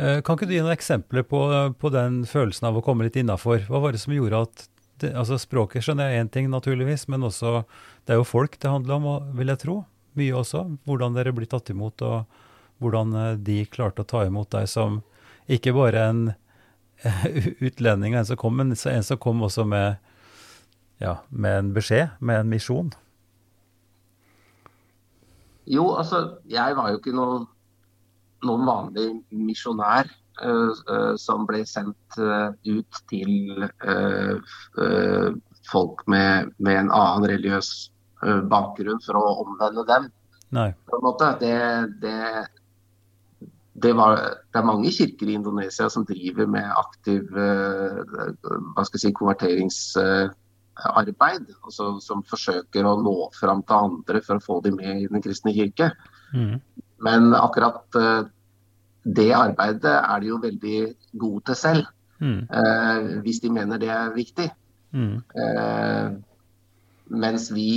Eh, kan ikke du gi noen eksempler på, på den følelsen av å komme litt innafor? Hva var det som gjorde at det, altså Språket skjønner jeg én ting, naturligvis, men også det er jo folk det handler om, vil jeg tro. Mye også. Hvordan dere blir tatt imot, og hvordan eh, de klarte å ta imot deg som ikke bare en utlending, en som kom, men en som kom også med, ja, med en beskjed, med en misjon. Jo, altså, jeg var jo ikke noe noen vanlig misjonær uh, som ble sendt uh, ut til folk med, med, en annen religiøs bakgrunn for å omvende dem. Nei. På en måte. Det, det, det, var, det, er mange kirker i Indonesia som driver med aktiv hva skal jeg si, konverteringsarbeid. Altså, som forsøker å nå fram til andre for å få dem med i Den kristne kirke. Mm. Men akkurat uh, det arbeidet er de jo veldig gode til selv. Mm. Uh, hvis de mener det er viktig. Mm. Uh, mens vi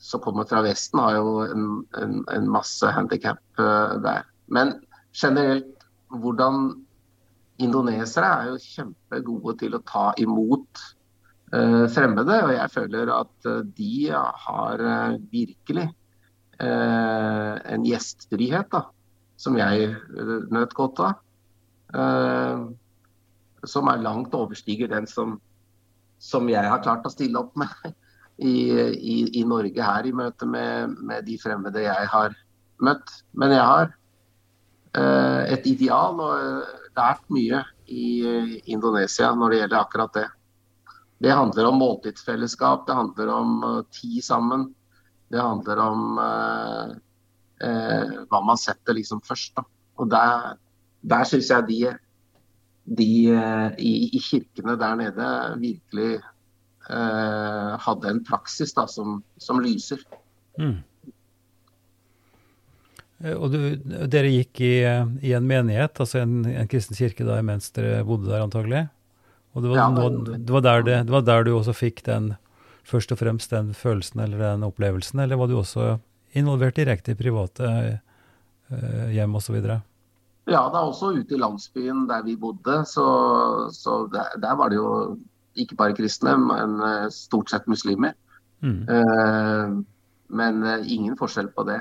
som kommer fra Vesten har jo en, en, en masse handikap der. Men generelt, hvordan indonesere er jo kjempegode til å ta imot fremmede. Og jeg føler at de har virkelig Eh, en gjestfrihet da, som jeg eh, nøt godt av. Eh, som er langt overstiger den som, som jeg har klart å stille opp med i, i, i Norge her i møte med, med, de fremmede jeg har møtt. Men jeg har et ideal og lært mye i Indonesia når det gjelder akkurat det. Det handler om måltidsfellesskap, det handler om tid sammen. Det handler om eh, eh, hva man setter liksom først. Da. Og der, der syns jeg de, de eh, i, i, kirkene der nede virkelig eh, hadde en praksis da, som, som lyser. Mm. Eh, og du, dere gikk i, i, en menighet, altså en, en kristen kirke da mens dere bodde der antagelig? Og det var, ja, men, nå, det, var det, det var, der du også fikk den først og fremst den følelsen eller den opplevelsen, eller var du også involvert direkte i private uh, hjem osv.? Ja, er også ute i landsbyen der vi bodde, så, så der, der, var det jo ikke bare kristne, men eh, stort sett muslimer. Mm. Eh, men ingen forskjell på det.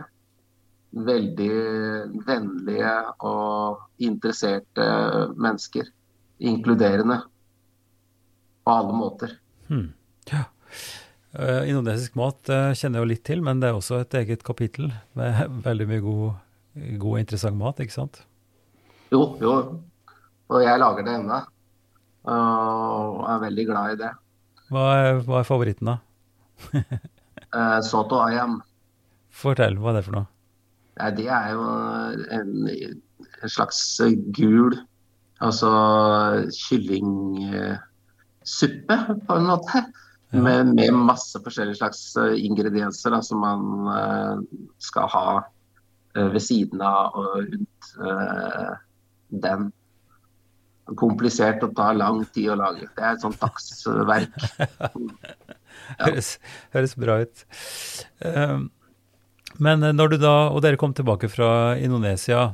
Veldig vennlige og interesserte mennesker. Inkluderende på alle måter. Mm. Uh, indonesisk mat uh, kjenner jeg jo litt til, men det er også et eget kapittel med veldig mye god, god og interessant mat, ikke sant? Jo, jo. Og jeg lager det ennå. Uh, og er veldig glad i det. Hva er, hva er favoritten, da? soto ayam. Fortell, hva er det for noe? Ja, det er jo en, en slags gul Altså kyllingsuppe, på en måte. Ja. Med, med, masse forskjellige slags ingredienser da, som man uh, skal ha uh, ved siden av og rundt den. Komplisert og tar lang tid å lage. Det er et sånt dagsverk. ja. høres, høres, bra ut. Uh, men når du da, og dere kom tilbake fra Indonesia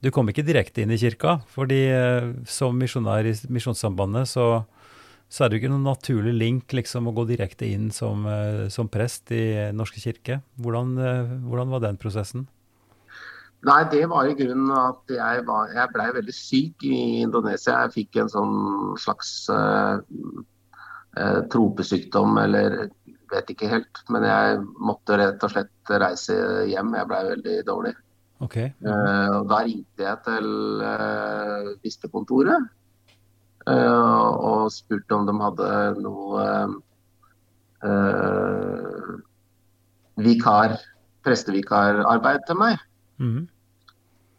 Du kom ikke direkte inn i kirka, fordi som misjonær i Misjonssambandet så så er det jo ikke noen naturlig link liksom, å gå direkte inn som, som prest i Norske kirke. Hvordan, hvordan, var den prosessen? Nei, det var i grunnen at jeg, var, jeg blei veldig syk i Indonesia. Jeg fikk en sånn slags uh, uh, tropesykdom, eller vet ikke helt. Men jeg måtte rett og slett reise hjem. Jeg blei veldig dårlig. Okay. Uh, og da ringte jeg til bispekontoret og spurte om de hadde noe vikar, prestevikararbeid til meg. Mm.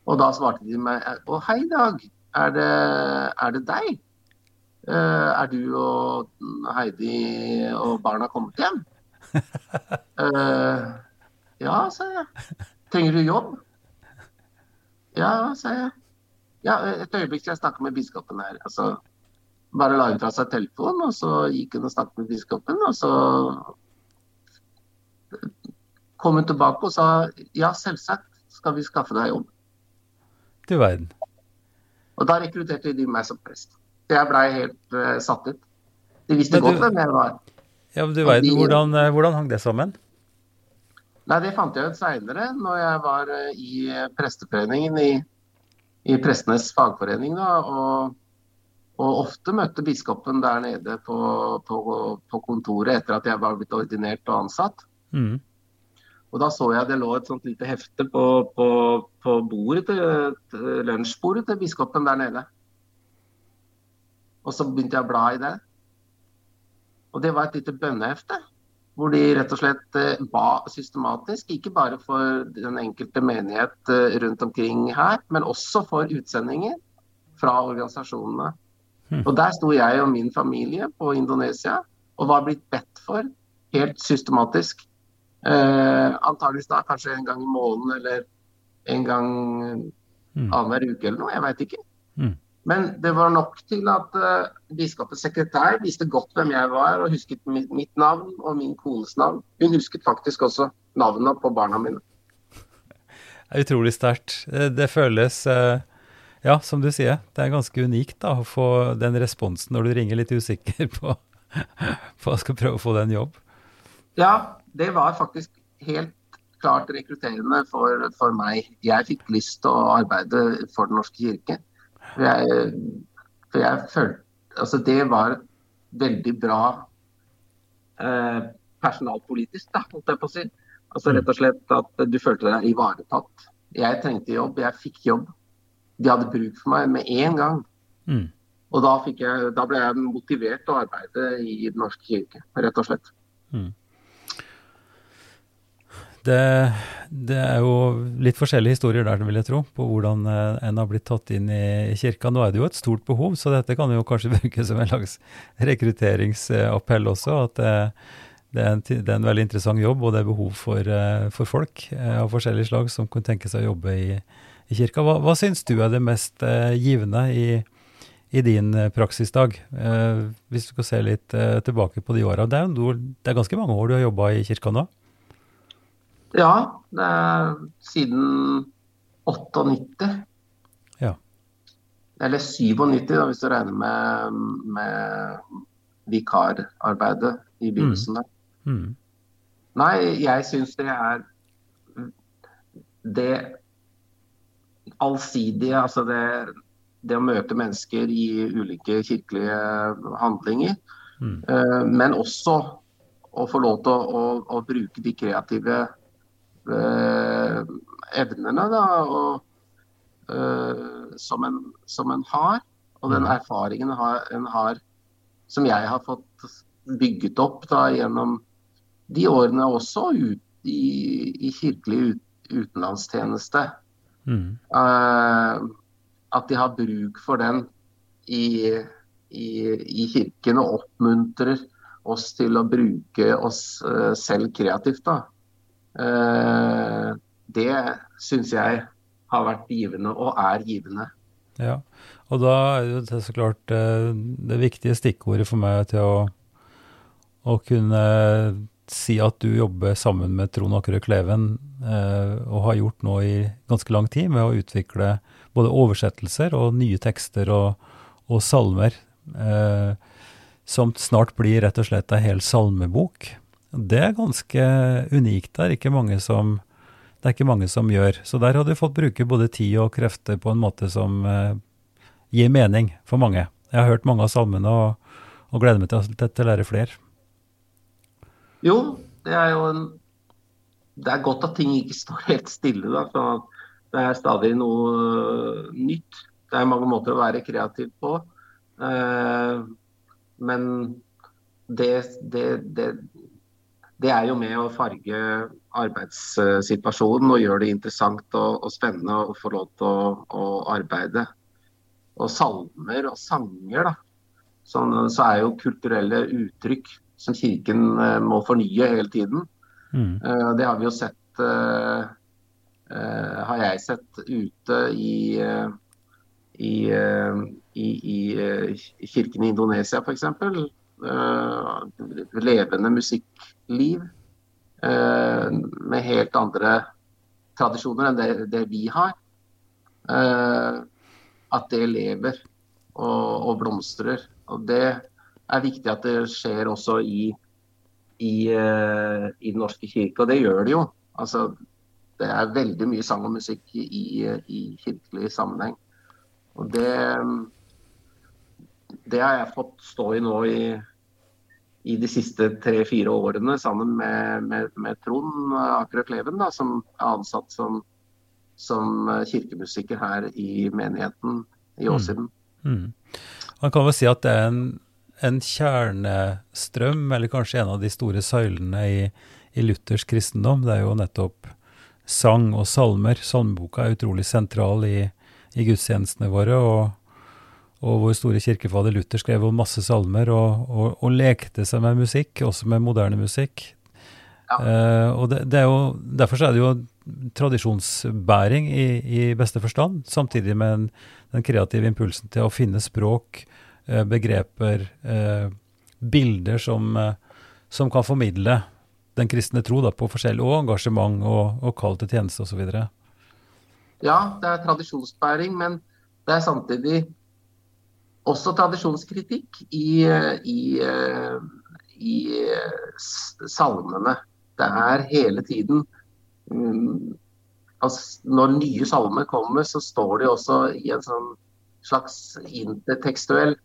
Og da svarte de meg Å, hei, Dag. Er det, er det deg? Uh, er du og Heidi og barna kommet hjem? uh, ja, sa jeg. Trenger du jobb? Ja, sa jeg. Ja, et øyeblikk skal jeg snakke med biskopen her. Altså, bare la hun fra seg telefonen, og så gikk hun og snakket med biskopen. Og så kom hun tilbake og sa ja, selvsagt skal vi skaffe deg jobb. Du verden. Og da rekrutterte de meg som prest. Så jeg blei helt uh, satt ut. De visste du, godt hvem jeg var. Ja, men du verden, hvordan, uh, hvordan, hang det sammen? Nei, Det fant jeg ut seinere, når jeg var uh, i presteforeningen i, i prestenes fagforening. da, og og ofte møtte biskopen der nede på, på, på, kontoret etter at jeg var blitt ordinert og ansatt. Mm. Og da så jeg det lå et sånt lite hefte på, på, på bordet til, til, lunsjbordet til biskopen der nede. Og så begynte jeg å bla i det. Og det var et lite bønnehefte. Hvor de rett og slett eh, ba systematisk, ikke bare for den enkelte menighet eh, rundt omkring her, men også for utsendinger fra organisasjonene. Mm. Og der sto jeg og min familie på Indonesia og var blitt bedt for helt systematisk Eh, antageligvis da kanskje en gang i måneden eller en gang mm. annenhver uke eller noe. Jeg veit ikke. Mm. Men det var nok til at uh, biskopens sekretær visste godt hvem jeg var, og husket mitt, mitt, navn og min kones navn. Hun husket faktisk også navnene på barna mine. Det er utrolig sterkt. Det, det, føles uh, Ja, som du sier, det er ganske unikt da, å få den responsen når du ringer litt usikker på, hva skal prøve å få deg en jobb. Ja, det var faktisk helt klart rekrutterende for, for, meg. Jeg fikk lyst til å arbeide for Den norske kirke. For jeg, for jeg følte Altså, det var veldig bra eh, personalpolitisk, da, holdt jeg på å si. Altså rett og slett at du følte deg ivaretatt. Jeg trengte jobb, jeg fikk jobb. De hadde bruk for meg med en gang. Mm. Og da, jeg, da, ble jeg motivert til å arbeide i Den norske kirke, rett og slett. Mm. Det, det, er jo litt forskjellige historier der, vil jeg tro, på hvordan eh, en har blitt tatt inn i kirka. Nå er det jo et stort behov, så dette kan jo kanskje brukes som en slags rekrutteringsappell også. At det, det, er en, det, er en, veldig interessant jobb, og det er behov for, eh, for folk eh, av forskjellige slag som kunne tenke seg å jobbe i, i kirka. Hva, hva syns du er det mest givende i, i din praksisdag? Eh, hvis du skal se litt eh, tilbake på de åra. Det, det, er ganske mange år du har jobba i kirka nå? Ja, er siden 98. Ja. Eller 97, da, hvis du regner med, med vikararbeidet i begynnelsen der. Mm. Mm. Nei, jeg syns det er det allsidige, altså det, det, å møte mennesker i ulike kirkelige handlinger. Mm. Uh, men også å få lov til å, å, å bruke de kreative eh, evnene da, og, eh, som, en, som, en, har, og den erfaringen erfaringen en har, som jeg har fått bygget opp da, gjennom de årene også ut, i, i, kirkelig ut, utenlandstjeneste. Mm. Uh, at de har bruk for den i, i, i kirken og oppmuntrer oss til å bruke oss selv kreativt. da. Det syns jeg har vært givende, og er givende. Ja, og da er det så klart det viktige stikkordet for meg til å, å kunne si at du jobber sammen med Trond Akerø Kleven, og har gjort nå i ganske lang tid, med å utvikle både oversettelser og nye tekster og, og salmer, eh, som snart blir rett og slett ei hel salmebok. Det er ganske unikt. Det er, ikke mange som, det er ikke mange som gjør. Så der har du fått bruke både tid og krefter på en måte som eh, gir mening for mange. Jeg har hørt mange av salmene og, og gleder meg til å lære flere. Jo, det er jo en Det er godt at ting ikke står helt stille. da, sånn at det er stadig noe øh, nytt. Det er mange måter å være kreativ på. Eh, men det, det, det, det er jo med å farge arbeidssituasjonen og gjøre det interessant og, og spennende å få lov til å, å, arbeide. Og salmer og sanger, da. Sånn, så er jo kulturelle uttrykk som Kirken øh, må fornye hele tiden. Mm. Eh, det har vi jo sett eh, Eh, har jeg sett ute i, eh, i, eh, i, i kirken i Indonesia f.eks. Levende musikkliv med helt andre tradisjoner enn det, det vi har. At det lever og, og, blomstrer. Og det er viktig at det skjer også i, i, i Den norske kirke, og det gjør det jo. Altså, det er veldig mye sang og musikk i, i kirkelig sammenheng. Og det, det har jeg fått stå i nå i, i de siste tre-fire årene sammen med, med, med Trond Akerø Kleven, da, som er ansatt som, som kirkemusiker her i menigheten i mm. Åsiden. Mm. Mm. Man kan vel si at det er en, en, kjernestrøm, eller kanskje en av de store søylene i, i Luthers kristendom. Det er jo nettopp sang og salmer. Salmeboka er utrolig sentral i, i gudstjenestene våre. og, og vår store kirkefader Luther skrev om masse salmer og, og, og, lekte seg med musikk, også med moderne musikk. Ja. Eh, og det, det jo, Derfor er det jo tradisjonsbæring i, i beste forstand, samtidig med en, den kreative impulsen til å finne språk, begreper, eh, bilder som, eh, som kan formidle den kristne tro da, på forskjell, og engasjement og, og kall til tjeneste osv.? Ja, det er tradisjonsbæring, men det er samtidig også tradisjonskritikk i, i, i salmene. Det er hele tiden um, altså, Når nye salmer kommer, så står de også i en sånn slags intertekstuell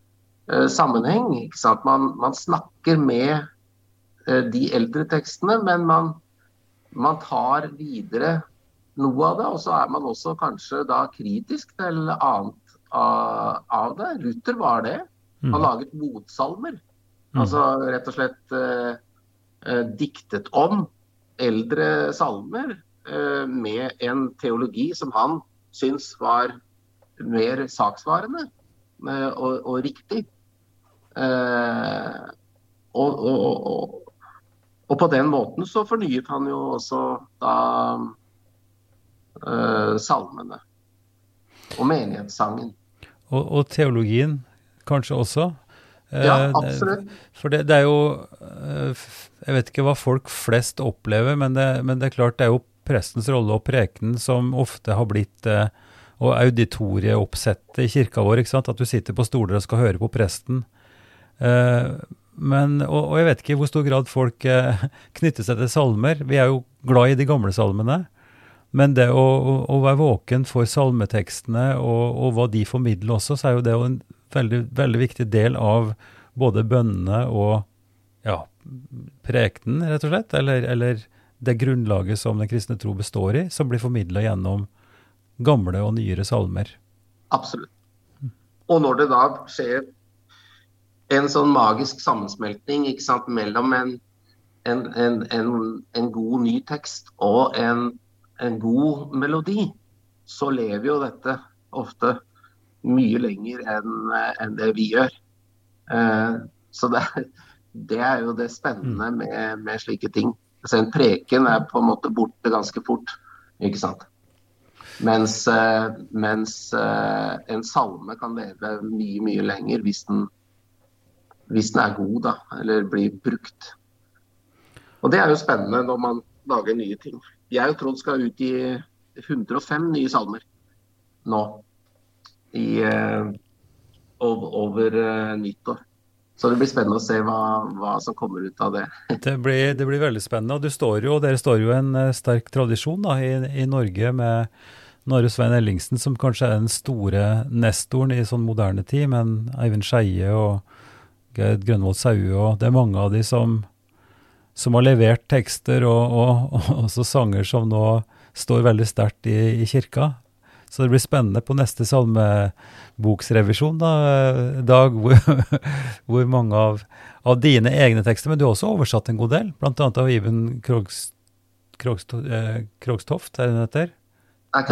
uh, sammenheng. Man, man, snakker med Eh, de eldre tekstene, men man, man tar videre noe av det. Og så er man også kanskje da kritisk til annet av, av det. Luther var det. Han mm. laget motsalmer. Mm. Altså rett og slett eh, eh, diktet om eldre salmer eh, med en teologi som han syns var mer saksvarende eh, og, og, riktig. Eh, og, og, og på den måten så fornyet han jo også da eh, salmene. Og menighetssangen. Og, og, teologien kanskje også? Eh, ja, absolutt. For det, det, er jo eh, Jeg vet ikke hva folk flest opplever, men det, men det er klart det er jo prestens rolle og prekenen som ofte har blitt og auditorieoppsettet i kirka vår. ikke sant? At du sitter på stoler og skal høre på presten. Men, og, og, jeg vet ikke i hvor stor grad folk eh, knytter seg til salmer. Vi er jo glad i de gamle salmene. Men det å, å, å være våken for salmetekstene og, og, hva de formidler også, så er jo det en veldig, veldig viktig del av både bønnene og ja, prekenen, rett og slett. Eller, eller, det grunnlaget som den kristne tro består i, som blir formidla gjennom gamle og nyere salmer. Absolutt. Og når det da skjer en sånn magisk sammensmeltning sant, mellom en, en, en, en, god ny tekst og en, god melodi, så lever jo dette ofte mye lenger enn det vi gjør. Uh, så det det er jo det spennende mm. med, med slike ting. Altså En preken er på en måte borte ganske fort, ikke sant. Mens, eh, mens eh, en salme kan leve mye, mye lenger hvis den, hvis den er god, da, eller blir brukt. Og det er jo spennende når man lager nye ting. Jeg og Trond skal ut i 105 nye salmer nå i, uh, over, over uh, nyttår. Så det blir spennende å se hva, hva som kommer ut av det. det, blir, det, blir, veldig spennende. Og står jo, dere står jo en uh, sterk tradisjon da, i, i, Norge med Snorre Svein Ellingsen, som kanskje er den store nestoren i sånn moderne tid, men Eivind Skeie og Gerd Grønvoll Saue og det er mange av de som, som har levert tekster og, og, og, også sanger som nå står veldig sterkt i, i kirka. Så det blir spennende på neste salmeboksrevisjon, da, Dag, hvor, hvor mange av, av, dine egne tekster Men du har også oversatt en god del, bl.a. av Iben Krogs, Krogstoft, eh, Krogstoft, er det den heter? Nei,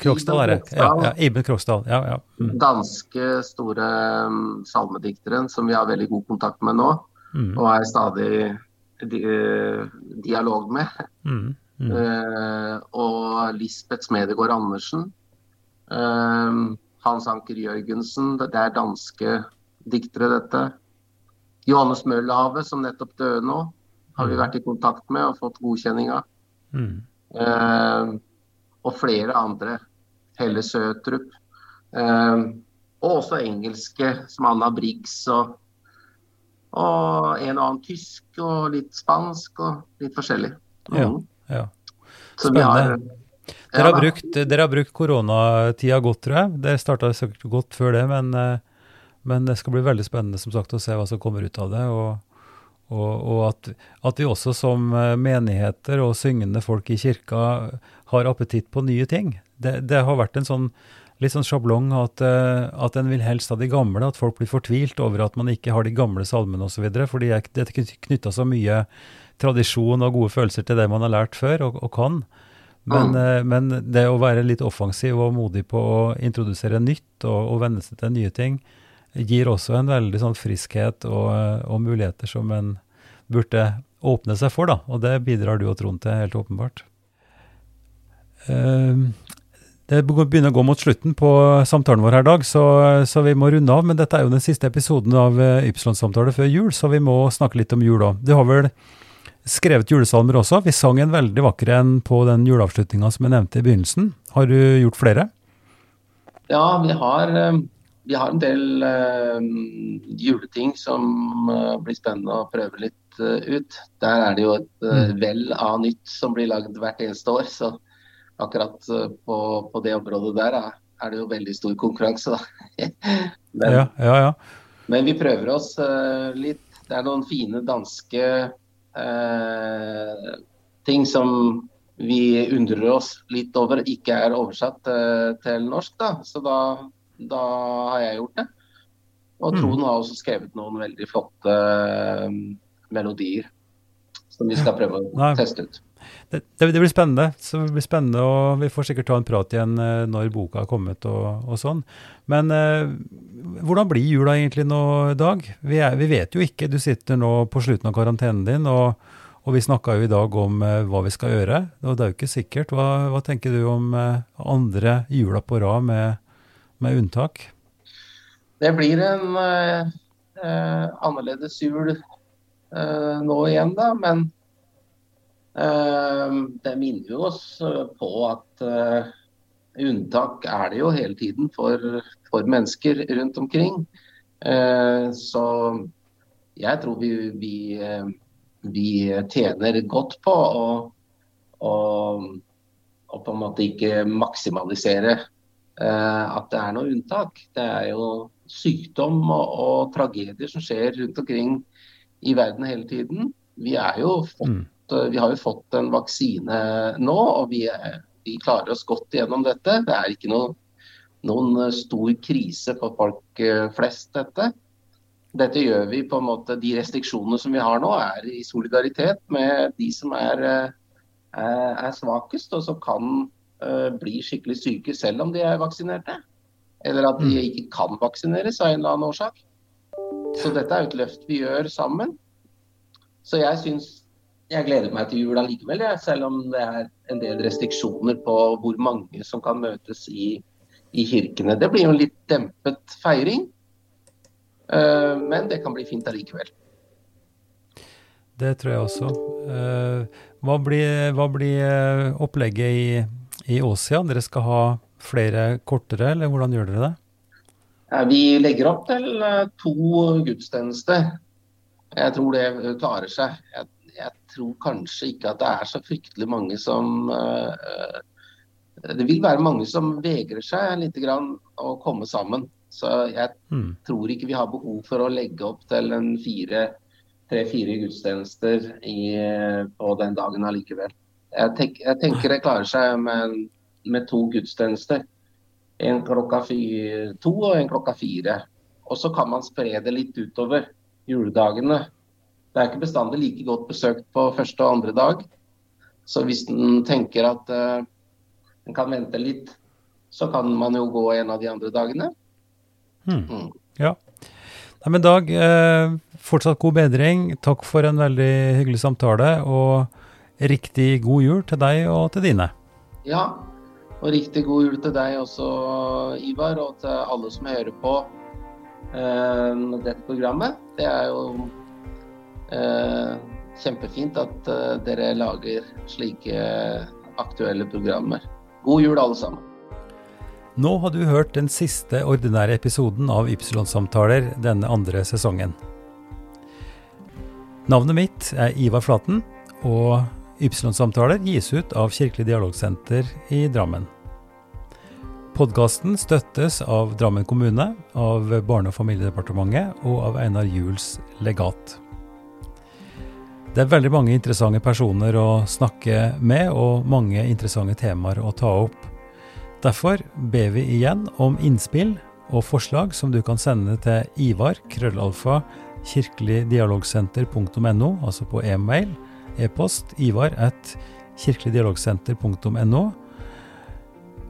Krogsdal er det. Ja, ja, Iben Krokstad. Ja, ja. Mm. Danske store um, salmedikteren som vi har veldig god kontakt med nå, mm. og er stadig di uh, dialog med. Mm. Mm. Uh, og Lisbeth Smedegård Andersen. Uh, Hans Anker Jørgensen. Det er danske diktere, dette. Johannes Møllehavet som nettopp døde nå, har vi mm. vært i kontakt med og fått godkjenning av. Mm. Uh, og flere andre. Helle Søtrup. og også engelske, som Anna Briggs og, og en og annen tysk og litt spansk og litt forskjellig. Mm. Ja. Ja. Spennende. dere, har brukt, dere har brukt koronatida godt, tror jeg. Det starta sikkert godt før det, men, eh, men, det skal bli veldig spennende som sagt, å se hva som kommer ut av det. Og, og, og at, at, vi også som eh, menigheter og syngende folk i kirka har appetitt på nye ting. Det, det har vært en sånn litt sånn sjablong at, eh, at en vil helst ha de gamle, at folk blir fortvilt over at man ikke har de gamle salmene osv. Fordi det er knytta så mye tradisjon og gode følelser til det man har lært før og, og kan. Men, mm. men, det å være litt offensiv og modig på å introdusere nytt og, og venne seg til nye ting, gir også en veldig sånn friskhet og, og, muligheter som en burde åpne seg for. da, Og det bidrar du og Trond til, helt åpenbart. Uh, det begynner å gå mot slutten på samtalen vår her, Dag, så, så, vi må runde av. Men dette er jo den siste episoden av eh, Ypsilon-samtale før jul, så vi må snakke litt om jul òg. Du har vel skrevet julesalmer også. Vi sang en veldig vakker en på den juleavslutninga som jeg nevnte i begynnelsen. Har du gjort flere? Ja, vi har, eh, vi har en del uh, juleting som uh, blir spennende å prøve litt uh, ut. Der er det jo et mm. vell av nytt som blir lagd hvert eneste år. Så akkurat på, på, det området der er, det jo veldig stor konkurranse, da. men, ja, ja, ja. men vi prøver oss litt. Det er noen fine danske eh, ting som vi undrer oss litt over ikke er oversatt eh, til norsk. Da. Så da, da, har jeg gjort det. Og mm. Trond har også skrevet noen veldig flotte eh, melodier som vi skal prøve å teste ut. Det, det, blir spennende. så det blir spennende, og Vi får sikkert ta en prat igjen eh, når boka har kommet og, og sånn. Men eh, hvordan blir jula egentlig nå, Dag? Vi, er, vi, vet jo ikke. Du sitter nå på slutten av karantenen din, og, og vi snakka jo i dag om eh, hva vi skal gjøre. og Det er jo ikke sikkert. Hva, hva tenker du om eh, andre jula på rad med, med, unntak? Det blir en eh, eh annerledes jul nå igjen, da. men det minner jo oss eh, på at eh, unntak er det jo hele tiden for, for mennesker rundt omkring. Eh, så jeg tror vi, vi, vi tjener godt på å, å, å, på en måte ikke maksimalisere at det er noe unntak. Det er jo sykdom og, og tragedier som skjer rundt omkring i verden hele tiden. Vi er jo fått mm vi har jo fått en vaksine nå, og vi, vi klarer oss godt gjennom dette. Det er ikke noe, noen stor krise for folk eh, flest, dette. Dette gjør vi på en måte, De restriksjonene som vi har nå, er i solidaritet med de som er, er, eh, svakest, og som kan bli skikkelig syke selv om de er vaksinerte. Eller at de mm. ikke kan vaksineres av en eller annen årsak. Så dette er et løft vi gjør sammen. Så jeg syns jeg gleder meg til jul allikevel, selv om det er en del restriksjoner på hvor mange som kan møtes i, i kirkene. Det blir jo en litt dempet feiring, uh, men det kan bli fint allikevel. Det tror jeg også. Uh, hva blir, hva blir eh, opplegget i, i Åsia? Dere skal ha flere kortere, eller hvordan gjør dere det? Vi legger opp til to gudstjenester. Jeg tror det klarer seg. Jeg tror kanskje ikke at det er så fryktelig mange som uh, Det vil være mange som vegrer seg litt grann å komme sammen. Så jeg mm. tror ikke vi har behov for å legge opp til en fire tre-fire gudstjenester i, på den dagen allikevel. Jeg, tenk, jeg, tenker det klarer seg med, med to gudstjenester. En klokka fire, to og en klokka fire. Og så kan man spre det litt utover juledagene. Det er ikke bestandig like godt besøkt på første og andre dag. Så hvis en tenker at uh, en kan vente litt, så kan man jo gå en av de andre dagene. Hmm. Mm. Ja. Nei, men Dag, eh, fortsatt god bedring. Takk for en veldig hyggelig samtale. Og riktig god jul til deg og til dine. Ja, og riktig god jul til deg også, Ivar, og til alle som hører på eh, dette programmet. Det er jo Eh, kjempefint at eh, dere lager slike aktuelle programmer. God jul, alle sammen. Nå har du hørt den siste ordinære episoden av Ypsilon-samtaler denne andre sesongen. Navnet mitt er Ivar Flaten, og Ypsilon-samtaler gis ut av Kirkelig dialogsenter i Drammen. Podkasten støttes av Drammen kommune, av Barne- og familiedepartementet og av Einar Juels legat. Det er veldig mange interessante personer å snakke med, og mange interessante temaer å ta opp. Derfor ber vi igjen om innspill og forslag som du kan sende til Ivar, krøllalfa, kirkeligdialogsenter.no, altså på e-mail, e-post, ivar at kirkeligdialogsenter.no.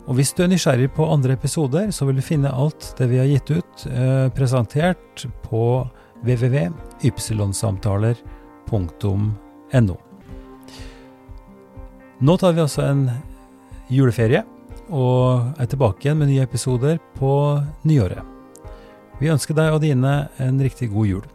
Og hvis du er nysgjerrig på andre episoder, så vil du finne alt det vi har gitt ut, eh, presentert på www.ypsilonsamtaler.no .no. Nå tar vi altså en juleferie og er tilbake igjen med nye episoder på nyåret. Vi ønsker deg og dine en riktig god jul.